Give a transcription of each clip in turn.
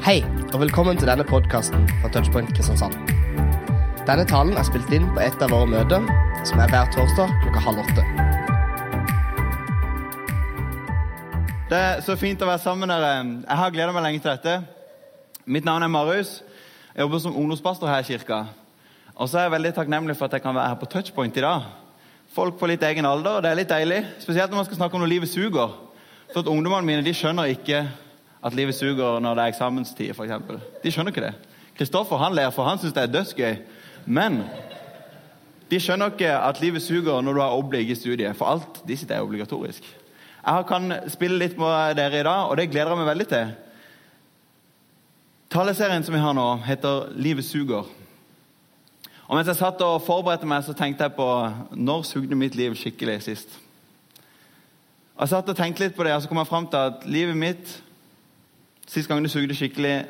Hei, og velkommen til denne podkasten fra Touchpoint Kristiansand. Denne talen er spilt inn på et av våre møter, som er hver torsdag klokka halv åtte. Det er så fint å være sammen med dere. Jeg har gleda meg lenge til dette. Mitt navn er Marius. Jeg jobber som ungdomspastor her i kirka. Og så er jeg veldig takknemlig for at jeg kan være her på Touchpoint i dag. Folk på litt egen alder, og det er litt deilig. Spesielt når man skal snakke om når livet suger. For at Ungdommene mine de skjønner ikke at livet suger når det er eksamenstid. Eksempel. de skjønner ikke det. Kristoffer han ler, for han syns det er dødsgøy. Men de skjønner ikke at livet suger når du har oblig i studiet. For alt de sitter er obligatorisk. Jeg kan spille litt med dere i dag, og det gleder jeg meg veldig til. Taleserien som vi har nå, heter 'Livet suger'. Og Mens jeg satt og forberedte meg, så tenkte jeg på når sugde mitt liv skikkelig sist. Jeg satt og tenkte litt på det, og så kom jeg fram til at livet mitt Sist gang det sugde skikkelig,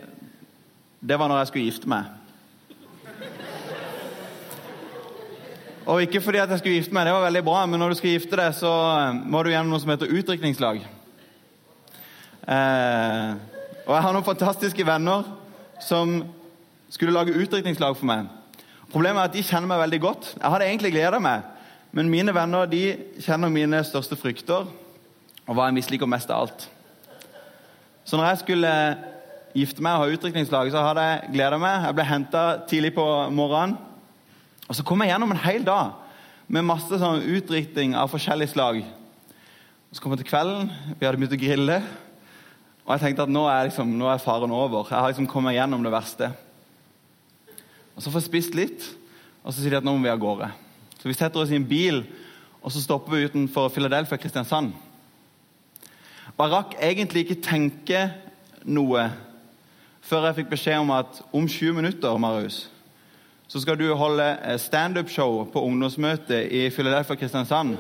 det var når jeg skulle gifte meg. Og ikke fordi at jeg skulle gifte meg, det var veldig bra, men når du skal gifte deg, så eh, må du gjennom noe som heter utdrikningslag. Eh, og jeg har noen fantastiske venner som skulle lage utdrikningslag for meg. Problemet er at de kjenner meg veldig godt. Jeg hadde egentlig gleda meg, men mine venner de kjenner mine største frykter og hva jeg misliker mest av alt. Så når jeg skulle gifte meg og ha utdrikningslag, så hadde jeg gleda meg. Jeg ble henta tidlig på morgenen. Og så kom jeg gjennom en hel dag med masse sånn utdrikting av forskjellig slag. Og Så kom jeg til kvelden, vi hadde begynt å grille, og jeg tenkte at nå er, liksom, nå er faren over. Jeg har liksom kommet gjennom det verste. Og Så får jeg spist litt, og så sier de at nå må vi av gårde. Så vi setter oss i en bil, og så stopper vi utenfor Philadelphia Kristiansand. Rakk egentlig ikke tenke noe før jeg fikk beskjed om at om 20 minutter, Marius, så skal du holde standup-show på ungdomsmøtet i Philadelphia Kristiansand.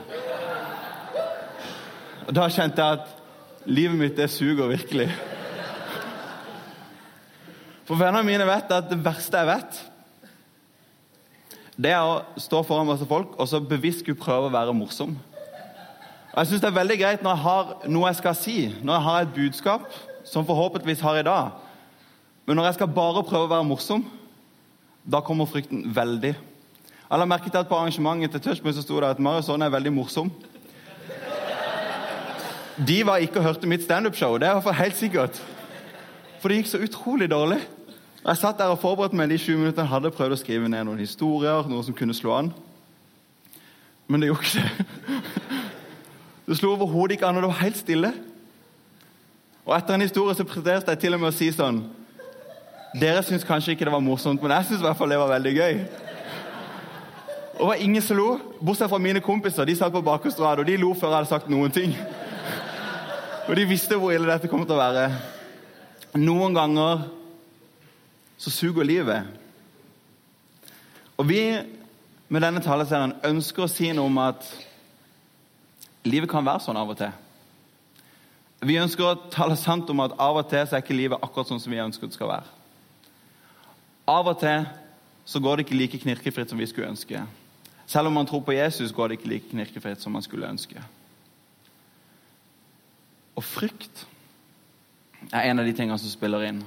Og Da kjente jeg at livet mitt det suger virkelig. For vennene mine vet at det verste jeg vet, det er å stå foran masse folk og så bevisst skulle prøve å være morsom. Jeg synes Det er veldig greit når jeg har noe jeg skal si, når jeg har et budskap, som forhåpentligvis har i dag. Men når jeg skal bare prøve å være morsom, da kommer frykten veldig. Jeg la merke til at På arrangementet til Touchpoint så sto det at Marius er veldig morsom. De var ikke og hørte mitt standup-show, det er i hvert fall helt sikkert. For det gikk så utrolig dårlig. Jeg satt der og forberedte meg de sju minuttene hadde prøvd å skrive ned noen historier, noe som kunne slå an. Men det gjorde ikke det. Det slo overhodet ikke an, og det var helt stille. Og etter en historie så presterte jeg til og med å si sånn Dere syns kanskje ikke det var morsomt, men jeg syns det var veldig gøy. Og det var ingen som lo, bortsett fra mine kompiser. De satt på bakerste rad, og de lo før jeg hadde sagt noen ting. Og de visste hvor ille dette kom til å være. Noen ganger så suger livet. Og vi med denne taleserien ønsker å si noe om at livet kan være sånn av og til. Vi ønsker å tale sant om at av og til så er ikke livet akkurat sånn som vi ønsker det skal være. Av og til så går det ikke like knirkefritt som vi skulle ønske. Selv om man tror på Jesus, går det ikke like knirkefritt som man skulle ønske. Og frykt er en av de tingene som spiller inn.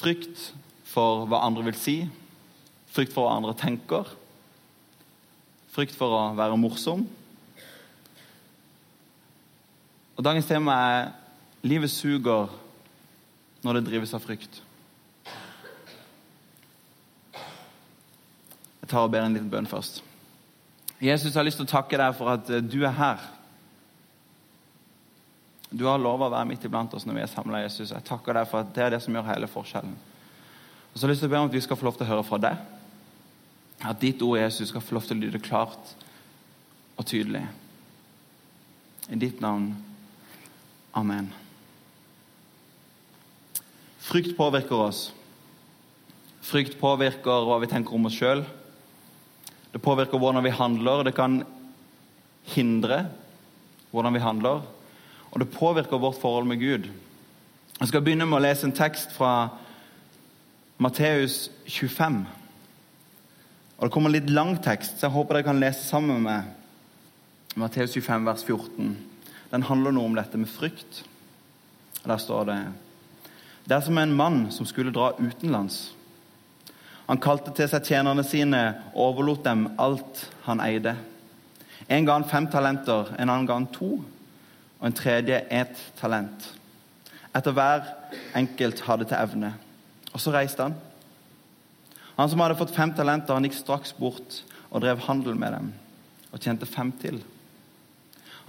Frykt for hva andre vil si, frykt for hva andre tenker, frykt for å være morsom. Og Dagens tema er 'Livet suger når det drives av frykt'. Jeg tar og ber en liten bønn først. Jesus, jeg har lyst til å takke deg for at eh, du er her. Du har lova å være midt iblant oss når vi er samla. Jesus. Jeg takker deg for at det er det som gjør hele forskjellen. Og så har jeg lyst til å be om at vi skal få lov til å høre fra deg. At ditt ord Jesus skal få lov til å lyde klart og tydelig. I ditt navn. Amen. Frykt påvirker oss. Frykt påvirker hva vi tenker om oss sjøl. Det påvirker hvordan vi handler. Det kan hindre hvordan vi handler. Og det påvirker vårt forhold med Gud. Jeg skal begynne med å lese en tekst fra Matteus 25. Og Det kommer en litt lang tekst, så jeg håper dere kan lese sammen med. Matteus 25, vers 14. Den handler noe om dette med frykt. Der står det Det er som en mann som skulle dra utenlands. Han kalte til seg tjenerne sine og overlot dem alt han eide. En ga han fem talenter, en annen ga han to, og en tredje ett talent. Etter hver enkelt hadde til evne. Og så reiste han. Han som hadde fått fem talenter, han gikk straks bort og drev handel med dem, og tjente fem til.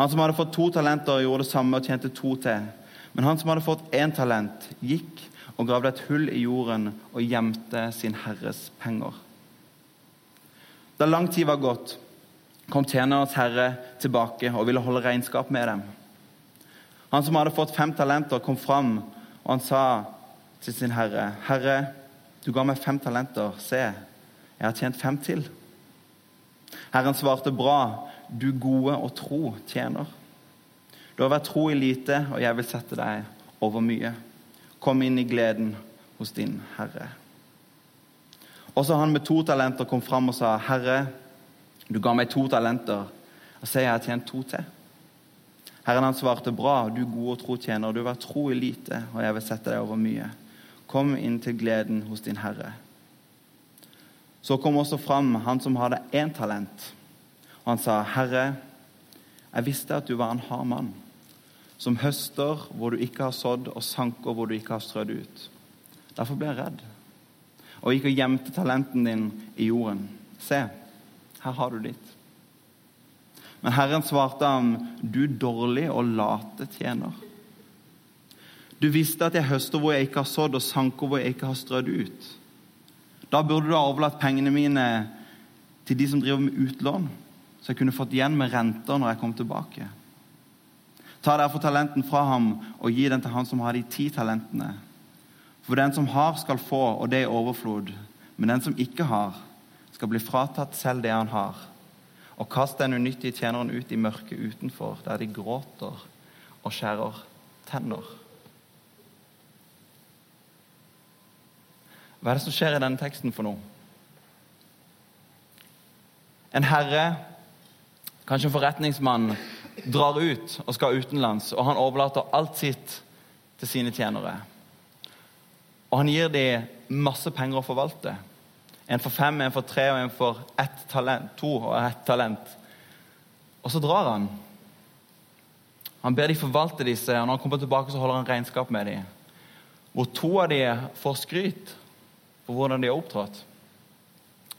Han som hadde fått to talenter, gjorde det samme og tjente to til. Men han som hadde fått én talent, gikk og gravde et hull i jorden og gjemte sin herres penger. Da lang tid var gått, kom tjenerens herre tilbake og ville holde regnskap med dem. Han som hadde fått fem talenter, kom fram, og han sa til sin herre, 'Herre, du ga meg fem talenter. Se, jeg har tjent fem til.' Herren svarte, 'Bra, du gode og tro tjener.' Du har vært tro i lite, og jeg vil sette deg over mye. Kom inn i gleden hos din herre. Også han med to talenter kom fram og sa, 'Herre, du ga meg to talenter, og se, jeg har tjent to til.' Herren han svarte, 'Bra, du gode og tro tjener. Du har vært tro i lite, og jeg vil sette deg over mye.' Kom inn til gleden hos din herre. Så kom også fram han som hadde én talent, og han sa, 'Herre, jeg visste at du var en hard mann.' som høster hvor du ikke har sådd, og sanker hvor du ikke har strødd ut. Derfor ble jeg redd og gikk og gjemte talenten din i jorden. Se, her har du ditt. Men Herren svarte ham, du dårlig og late tjener. Du visste at jeg høster hvor jeg ikke har sådd, og sanker hvor jeg ikke har strødd ut. Da burde du ha overlatt pengene mine til de som driver med utlån, så jeg kunne fått igjen med renter når jeg kom tilbake. Ta derfor talenten fra ham og gi den til han som har de ti talentene. For den som har, skal få, og det er overflod. Men den som ikke har, skal bli fratatt selv det han har. Og kast den unyttige tjeneren ut i mørket utenfor, der de gråter og skjærer tenner. Hva er det som skjer i denne teksten for noe? En herre, kanskje en forretningsmann, drar ut og skal utenlands, og han overlater alt sitt til sine tjenere. Og han gir dem masse penger å forvalte. En for fem, en for tre og en for ett talent, to og ett talent. Og så drar han. Han ber de forvalte disse, og når han kommer tilbake, så holder han regnskap med dem. Hvor to av dem får skryt for hvordan de har opptrådt.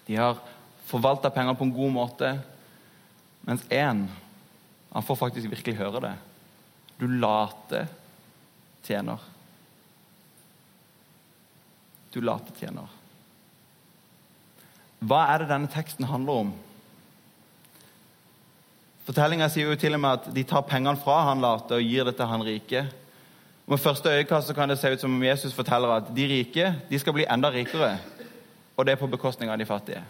De har forvalta penger på en god måte, mens én han får faktisk virkelig høre det. Du late tjener. Du late tjener. Hva er det denne teksten handler om? Fortellinga sier jo til og med at de tar pengene fra han late og gir det til han rike. Med første øyekast kan det se ut som om Jesus forteller at de rike de skal bli enda rikere, og det er på bekostning av de fattige.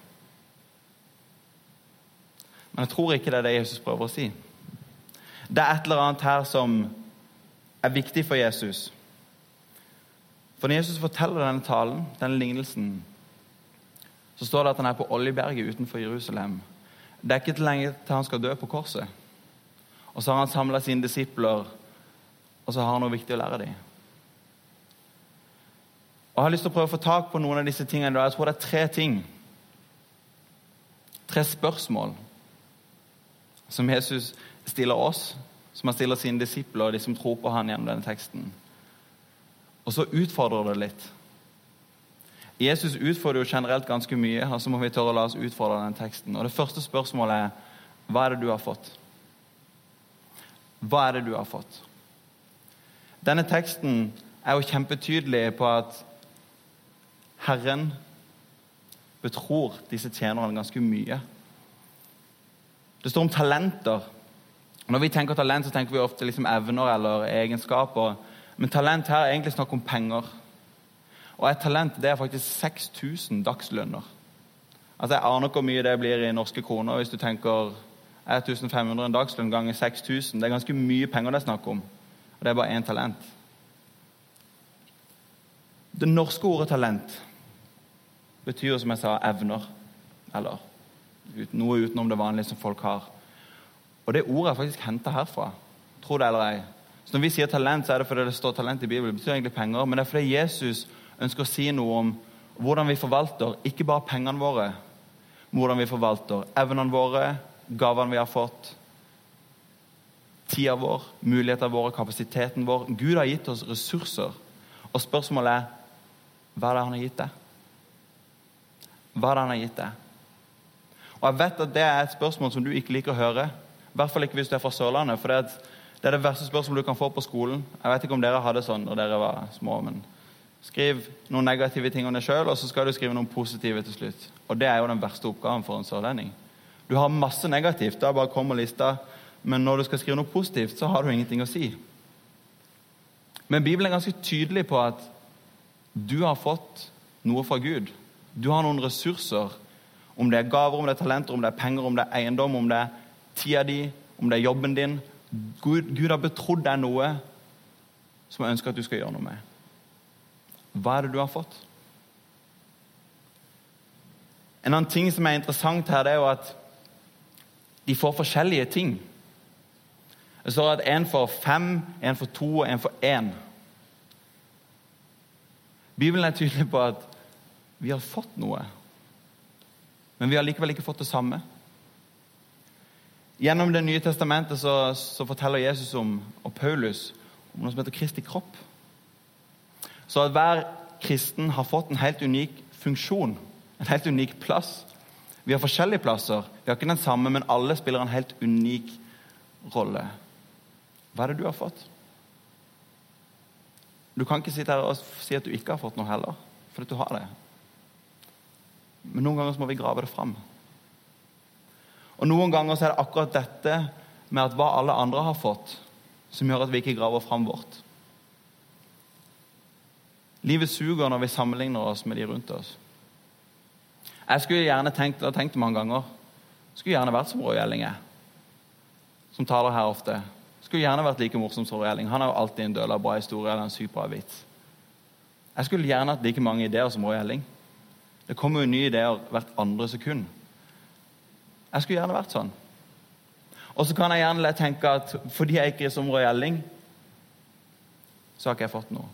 Men jeg tror ikke det er det Jesus prøver å si. Det er et eller annet her som er viktig for Jesus. For når Jesus forteller denne talen, denne lignelsen, så står det at han er på Oljeberget utenfor Jerusalem. Det er ikke til lenge til han skal dø på korset. Og så har han samla sine disipler, og så har han noe viktig å lære dem. Og Jeg har lyst til å prøve å få tak på noen av disse tingene. Jeg tror det er tre ting. Tre spørsmål som Jesus stiller oss, som han stiller sine disipler og de som tror på han gjennom denne teksten. Og så utfordrer det litt. Jesus utfordrer jo generelt ganske mye, og så må vi tørre å la oss utfordre den teksten. Og Det første spørsmålet er hva er det du har fått? Hva er det du har fått? Denne teksten er jo kjempetydelig på at Herren betror disse tjenerne ganske mye. Det står om talenter. Når vi tenker talent, så tenker vi ofte liksom evner eller egenskaper. Men talent her er egentlig snakk om penger. Og et talent det er faktisk 6000 dagslønner. Altså Jeg aner ikke hvor mye det blir i norske kroner. Hvis du tenker 1500 en dagslønn ganger 6000. Det er ganske mye penger det er snakk om. Og det er bare én talent. Det norske ordet 'talent' betyr som jeg sa, evner. Eller noe utenom det vanlige som folk har. Og det ordet er faktisk henta herfra. Tro det eller ei. Så Når vi sier talent, så er det fordi det står talent i Bibelen. Det betyr egentlig penger, men det er fordi Jesus ønsker å si noe om hvordan vi forvalter ikke bare pengene våre, men hvordan vi forvalter evnene våre, gavene vi har fått, tida vår, mulighetene våre, kapasiteten vår. Gud har gitt oss ressurser. Og spørsmålet er hva er det han har gitt deg? Hva er det han har gitt deg? Og Jeg vet at det er et spørsmål som du ikke liker å høre. I hvert fall ikke hvis du er fra Sørlandet. for det er, det er verste spørsmålet du kan få på skolen. Jeg vet ikke om dere hadde sånn da dere var små, men skriv noen negative ting om deg sjøl, og så skal du skrive noen positive til slutt. Og det er jo den verste oppgaven for en sørlending. Du har masse negativt, da bare kommer lista, men når du skal skrive noe positivt, så har du ingenting å si. Men Bibelen er ganske tydelig på at du har fått noe fra Gud. Du har noen ressurser. Om det er gaver, om det er talenter, om det er penger, om det er eiendom, om det er tida di, om det er jobben din. Gud, Gud har betrodd deg noe som jeg ønsker at du skal gjøre noe med. Hva er det du har fått? En annen ting som er interessant her, det er jo at de får forskjellige ting. Det står at én får fem, én får to og én får én. Bibelen er tydelig på at vi har fått noe, men vi har likevel ikke fått det samme. Gjennom Det nye testamentet så, så forteller Jesus om, og Paulus om noe som heter Kristi kropp. Så at hver kristen har fått en helt unik funksjon, en helt unik plass. Vi har forskjellige plasser. Vi har ikke den samme, men alle spiller en helt unik rolle. Hva er det du har fått? Du kan ikke sitte her og si at du ikke har fått noe heller, for du har det. Men noen ganger må vi grave det fram. Og Noen ganger er det akkurat dette med at hva alle andre har fått, som gjør at vi ikke graver fram vårt. Livet suger når vi sammenligner oss med de rundt oss. Jeg skulle gjerne tenkt, og tenkt mange ganger skulle gjerne vært som Roy Elling er, som taler her ofte. Skulle gjerne vært like morsom som Roy Elling. Han har jo alltid en døla bra historie eller en sykt bra vits. Jeg skulle gjerne hatt like mange ideer som Roy Elling. Det kommer jo nye ideer hvert andre sekund. Jeg skulle gjerne vært sånn. Og så kan jeg gjerne tenke at fordi jeg ikke er som Roy Elling, så har ikke jeg fått noe.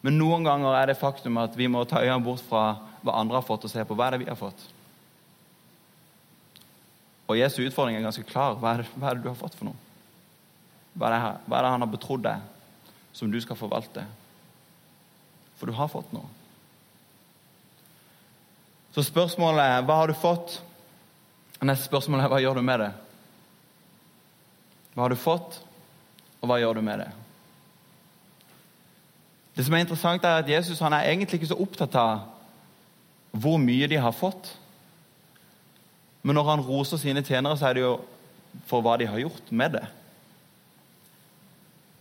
Men noen ganger er det faktum at vi må ta øynene bort fra hva andre har fått, og se på hva er det vi har fått. Og Jesu utfordring er ganske klar. Hva er det, hva er det du har fått for noe? Hva er, det, hva er det han har betrodd deg, som du skal forvalte? For du har fått noe. Så spørsmålet er hva har du fått? Neste spørsmål er hva gjør du med det? Hva har du fått, og hva gjør du med det? Det som er interessant er at Jesus han er egentlig ikke så opptatt av hvor mye de har fått. Men når han roser sine tjenere, så er det jo for hva de har gjort med det.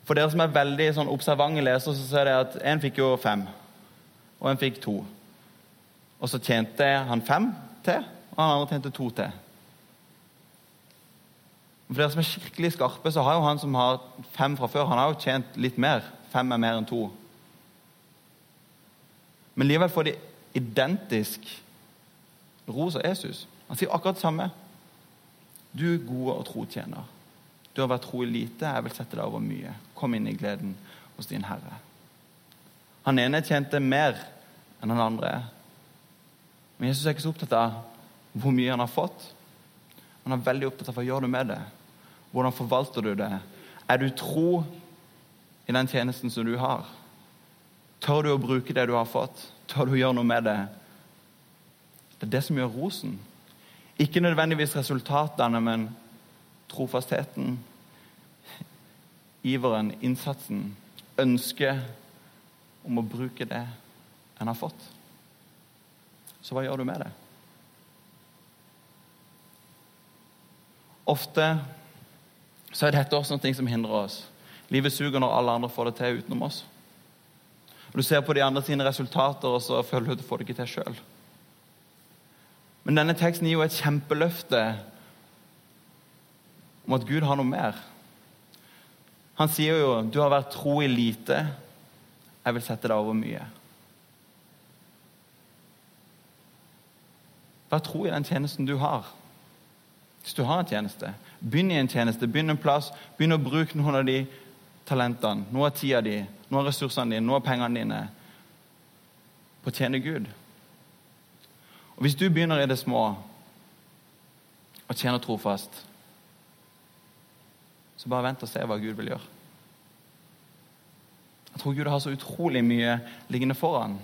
For dere som er veldig sånn observante lesere, så ser dere at én fikk jo fem, og en fikk to. Og så tjente han fem til, og han andre tjente to til. For dere som er skikkelig skarpe, så har jo han som har fem fra før, han har jo tjent litt mer. Fem er mer enn to. Men likevel får de identisk ros av Jesus. Han sier akkurat det samme. Du er gode og tro tjener. Du har vært tro i lite, jeg vil sette deg over mye. Kom inn i gleden hos din Herre. Han ene tjente mer enn han andre. Men Jesus er ikke så opptatt av hvor mye han har fått. Han er veldig opptatt av hva gjør du med det. Hvordan forvalter du det? Er du tro i den tjenesten som du har? Tør du å bruke det du har fått? Tør du å gjøre noe med det? Det er det som gjør rosen. Ikke nødvendigvis resultatene, men trofastheten, iveren, innsatsen, ønsket om å bruke det en har fått. Så hva gjør du med det? Ofte så er dette også noe som hindrer oss. Livet suger når alle andre får det til utenom oss. Du ser på de andre sine resultater, og så føler du at du får det ikke til sjøl. Men denne teksten gir jo et kjempeløfte om at Gud har noe mer. Han sier jo 'Du har vært tro i lite. Jeg vil sette deg over mye'. Vær tro i den tjenesten du har. Hvis du har en tjeneste, begynn i en tjeneste. Begynn en plass. Begynn å bruke noen av de talentene, noe av tida di, noe av ressursene dine, noe av pengene dine på å tjene Gud. Og Hvis du begynner i det små og tjener trofast, så bare vent og se hva Gud vil gjøre. Jeg tror Gud har så utrolig mye liggende foran.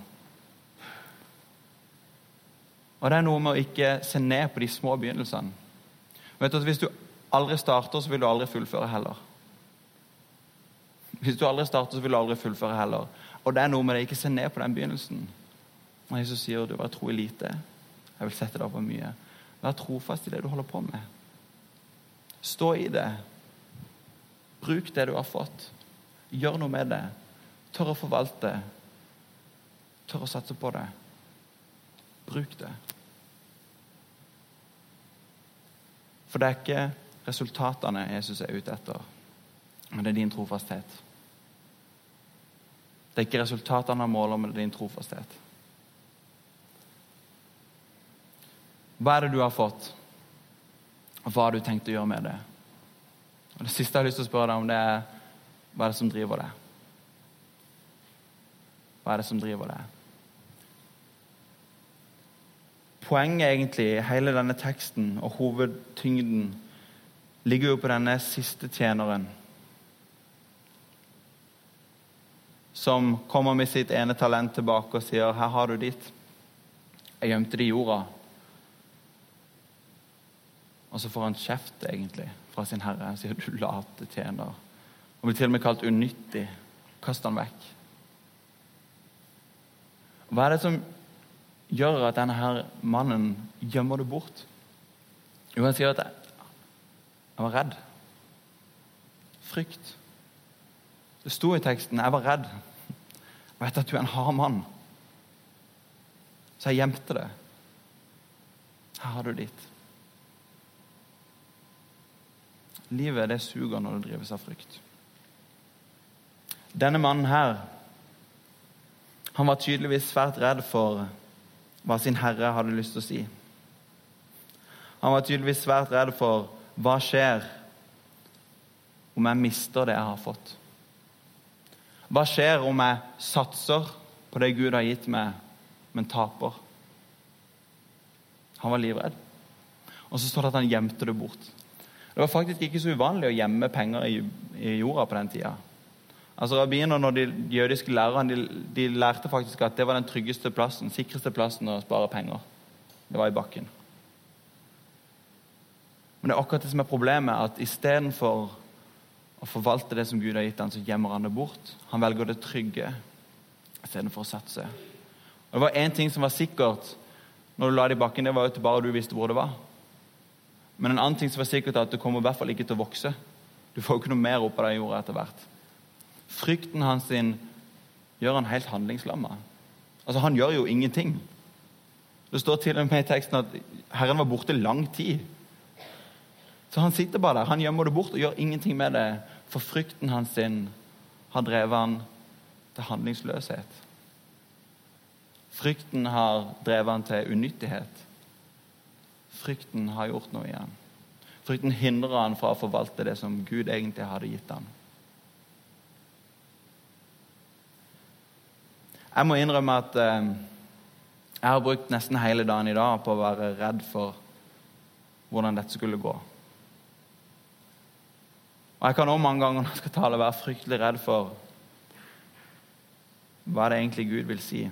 Og det er noe med å ikke se ned på de små begynnelsene. Vet du at Hvis du aldri starter, så vil du aldri fullføre heller. Hvis du aldri starter, så vil du aldri fullføre heller. Og det er noe med det, ikke se ned på den begynnelsen. Når Jesus sier du var tro i lite, jeg vil sette deg på mye. Vær trofast i det du holder på med. Stå i det. Bruk det du har fått. Gjør noe med det. Tør å forvalte. Tør å satse på det. Bruk det. For det er ikke resultatene Jesus er ute etter, men det er din trofasthet. Det er ikke resultatene han måler, men det er din trofasthet. Hva er det du har fått, og hva har du tenkt å gjøre med det? Og Det siste jeg har lyst til å spørre deg om, det er hva er det som driver deg? Hva er det som driver deg? Poenget egentlig i hele denne teksten og hovedtyngden ligger jo på denne siste tjeneren. Som kommer med sitt ene talent tilbake og sier 'Her har du ditt'. Jeg gjemte det i jorda. Og så får han kjeft egentlig fra sin herre. Han sier 'du late tjener'. Han blir til og med kalt unyttig. Kast han vekk. Hva er det som gjør at denne her mannen gjemmer det bort? Jo, han sier at jeg var redd. Frykt. Det sto i teksten 'jeg var redd'. Jeg vet at du er en hard mann. Så jeg gjemte det. Her har du ditt. Livet det suger når det drives av frykt. Denne mannen her han var tydeligvis svært redd for hva sin herre hadde lyst til å si. Han var tydeligvis svært redd for hva skjer om jeg mister det jeg har fått? Hva skjer om jeg satser på det Gud har gitt meg, men taper? Han var livredd. Og så står det at han gjemte det bort. Det var faktisk ikke så uvanlig å gjemme penger i, jorda på den tida. Altså Rabbiner og de jødiske lærerne de, de, lærte faktisk at det var den tryggeste plassen, sikreste plassen å spare penger. Det var i bakken. Men det er akkurat det som er problemet, at istedenfor å forvalte det som Gud har gitt ham, så gjemmer han det bort. Han velger det trygge istedenfor å satse. Og Det var én ting som var sikkert når du la det i bakken, det var at bare du visste hvor det var. Men en annen ting som var sikkert, er at det kommer i hvert fall ikke til å vokse. Du får jo ikke noe mer opp av det jorda etter hvert. Frykten hans sin gjør han helt handlingslamma. Altså, han gjør jo ingenting. Det står til og med i teksten at Herren var borte lang tid. Så han sitter bare der. Han gjemmer det bort og gjør ingenting med det. For frykten hans sin har drevet han til handlingsløshet. Frykten har drevet han til unyttighet. Frykten har gjort noe i han. Frykten hindrer han fra å forvalte det som Gud egentlig hadde gitt han. Jeg må innrømme at eh, jeg har brukt nesten hele dagen i dag på å være redd for hvordan dette skulle gå. Og Jeg kan også mange ganger når jeg skal tale, være fryktelig redd for hva det egentlig Gud vil si.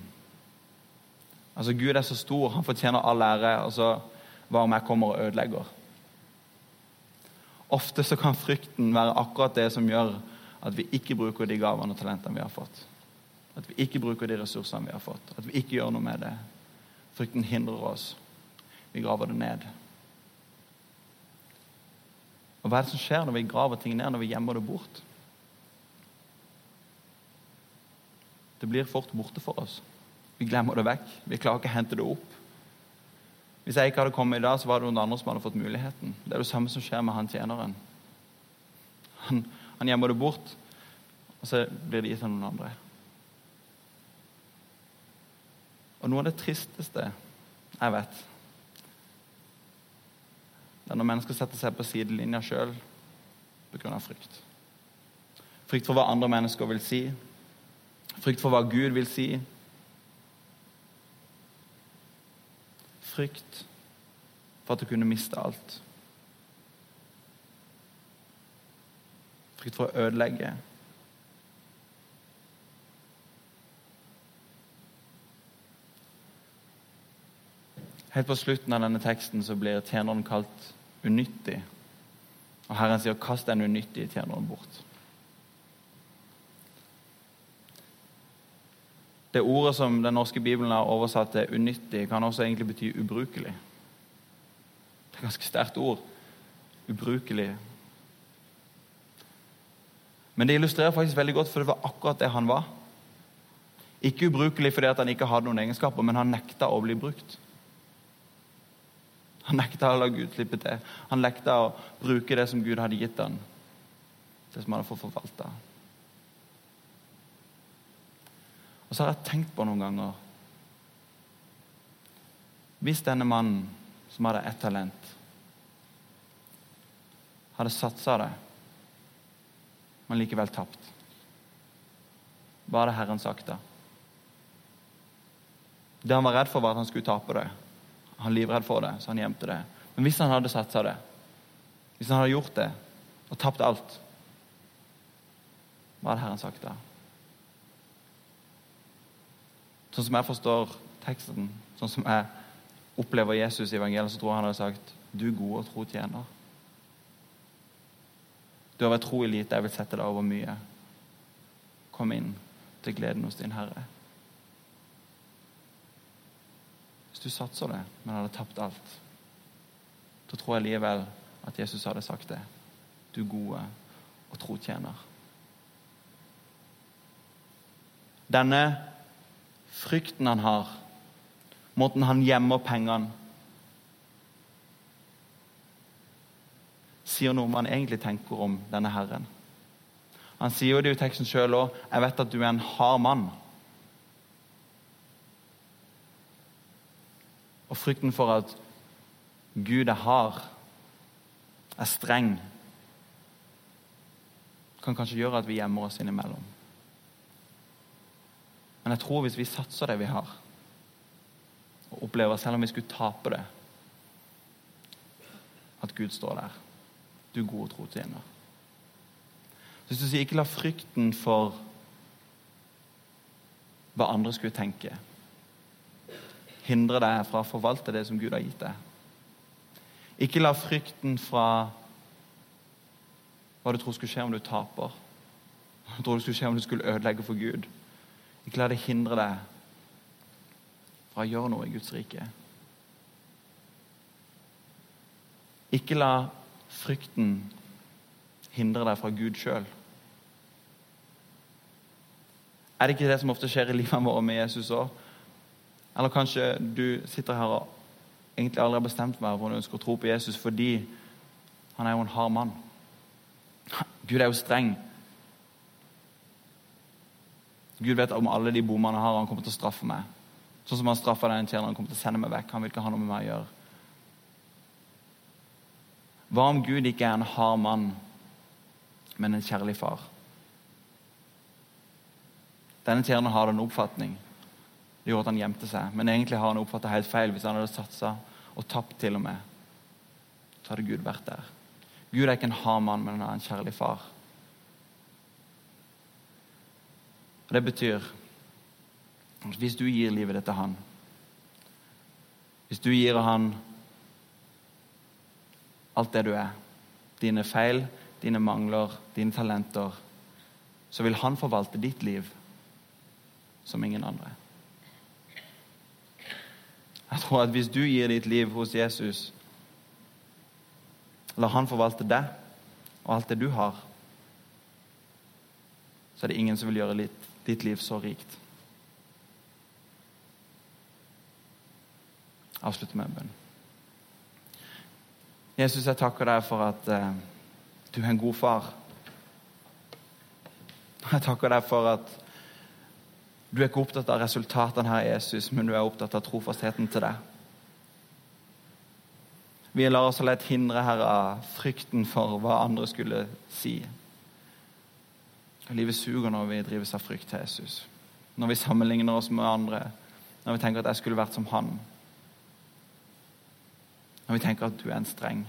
Altså, Gud er så stor, han fortjener all ære. Og så hva om jeg kommer og ødelegger? Ofte så kan frykten være akkurat det som gjør at vi ikke bruker de gavene og talentene vi har fått. At vi ikke bruker de ressursene vi har fått. At vi ikke gjør noe med det. Frykten hindrer oss. Vi graver det ned. Og hva er det som skjer når vi graver ting ned, når vi gjemmer det bort? Det blir fort borte for oss. Vi glemmer det vekk. Vi klarer ikke å hente det opp. Hvis jeg ikke hadde kommet i dag, så var det noen andre som hadde fått muligheten. Det er det samme som skjer med han tjeneren. Han, han gjemmer det bort, og så blir det gitt til noen andre. Og noe av det tristeste jeg vet, det er når mennesker setter seg på sidelinja sjøl pga. frykt. Frykt for hva andre mennesker vil si. Frykt for hva Gud vil si. Frykt for at du kunne miste alt. Frykt for å ødelegge. Helt på slutten av denne teksten så blir tjeneren kalt unyttig. Og Herren sier 'kast den unyttige tjeneren bort'. Det ordet som den norske bibelen har oversatt til 'unyttig', kan også egentlig bety ubrukelig. Det er et ganske sterkt ord. Ubrukelig. Men det illustrerer faktisk veldig godt, for det var akkurat det han var. Ikke ubrukelig fordi han ikke hadde noen egenskaper, men han nekta å bli brukt. Han nekta å la Gud slippe til. Han nekta å bruke det som Gud hadde gitt han, det som han hadde fått forvalta. Og så har jeg tenkt på noen ganger Hvis denne mannen som hadde ett talent, hadde satsa det, men likevel tapt Hva hadde Herren sagt da? Det han var redd for, var at han skulle tape det. Han er livredd for det, så han gjemte det. Men hvis han hadde satsa det, hvis han hadde gjort det og tapt alt, hva hadde Herren sagt da? Sånn som jeg forstår teksten, sånn som jeg opplever Jesus i evangeliet, så tror jeg han hadde sagt du gode og tro tjener. Du har vært tro i lite, jeg vil sette deg over mye. Kom inn til gleden hos din Herre. Du satser det, men hadde tapt alt, da tror jeg likevel at Jesus hadde sagt det. Du gode og tro tjener. Denne frykten han har, måten han gjemmer pengene sier noe om han egentlig tenker om denne Herren. Han sier jo det i teksten sjøl òg. 'Jeg vet at du er en hard mann'. Og frykten for at Gud er hard, er streng, kan kanskje gjøre at vi gjemmer oss innimellom. Men jeg tror hvis vi satser det vi har, og opplever, selv om vi skulle tape det, at Gud står der. Du gode tro til henne. Hvis du sier ikke la frykten for hva andre skulle tenke hindre deg fra å forvalte det som Gud har gitt deg. Ikke la frykten fra hva du tror skulle skje om du taper, hva du tror skulle skje om du skulle ødelegge for Gud. Ikke la det hindre deg fra å gjøre noe i Guds rike. Ikke la frykten hindre deg fra Gud sjøl. Er det ikke det som ofte skjer i livet vårt med Jesus òg? Eller kanskje du sitter her og egentlig aldri har bestemt meg for om du ønsker å tro på Jesus fordi han er jo en hard mann. Gud er jo streng. Gud vet om alle de bommene han har, han kommer til å straffe meg. Sånn som han straffa den tjeneren, han kommer til å sende meg vekk. Han vil ikke ha noe med meg å gjøre. Hva om Gud ikke er en hard mann, men en kjærlig far? Denne tjeneren har en oppfatning det gjorde at han gjemte seg. Men egentlig har han oppfatta helt feil. Hvis han hadde satsa og tapt til og med, så hadde Gud vært der. Gud er ikke en hard mann, men han er en kjærlig far. Og Det betyr at hvis du gir livet ditt til han, hvis du gir han alt det du er, dine feil, dine mangler, dine talenter, så vil han forvalte ditt liv som ingen andre. Jeg tror at hvis du gir ditt liv hos Jesus, la han forvalte deg og alt det du har, så er det ingen som vil gjøre ditt liv så rikt. Avslutte med en bønn. Jesus, jeg takker deg for at uh, du er en god far. Jeg takker deg for at du er ikke opptatt av resultatene her, Jesus, men du er opptatt av trofastheten til deg. Vi lar oss lett hindre her av frykten for hva andre skulle si. Livet suger når vi drives av frykt til Jesus. Når vi sammenligner oss med andre. Når vi tenker at jeg skulle vært som han. Når vi tenker at du er en streng,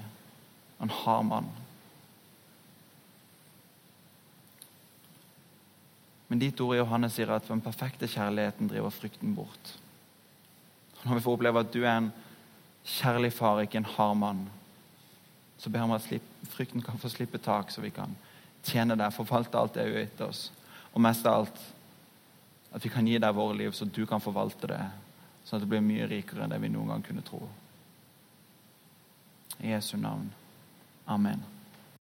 en hard mann. Men ditt ord i Johannes sier at den perfekte kjærligheten driver frykten bort. Når vi får oppleve at du er en kjærlig far, ikke en hard mann, så ber vi om at frykten kan få slippe tak, så vi kan tjene deg, forvalte alt det du har gitt oss. Og mest av alt at vi kan gi deg våre liv, så du kan forvalte det, sånn at det blir mye rikere enn det vi noen gang kunne tro. I Jesu navn. Amen.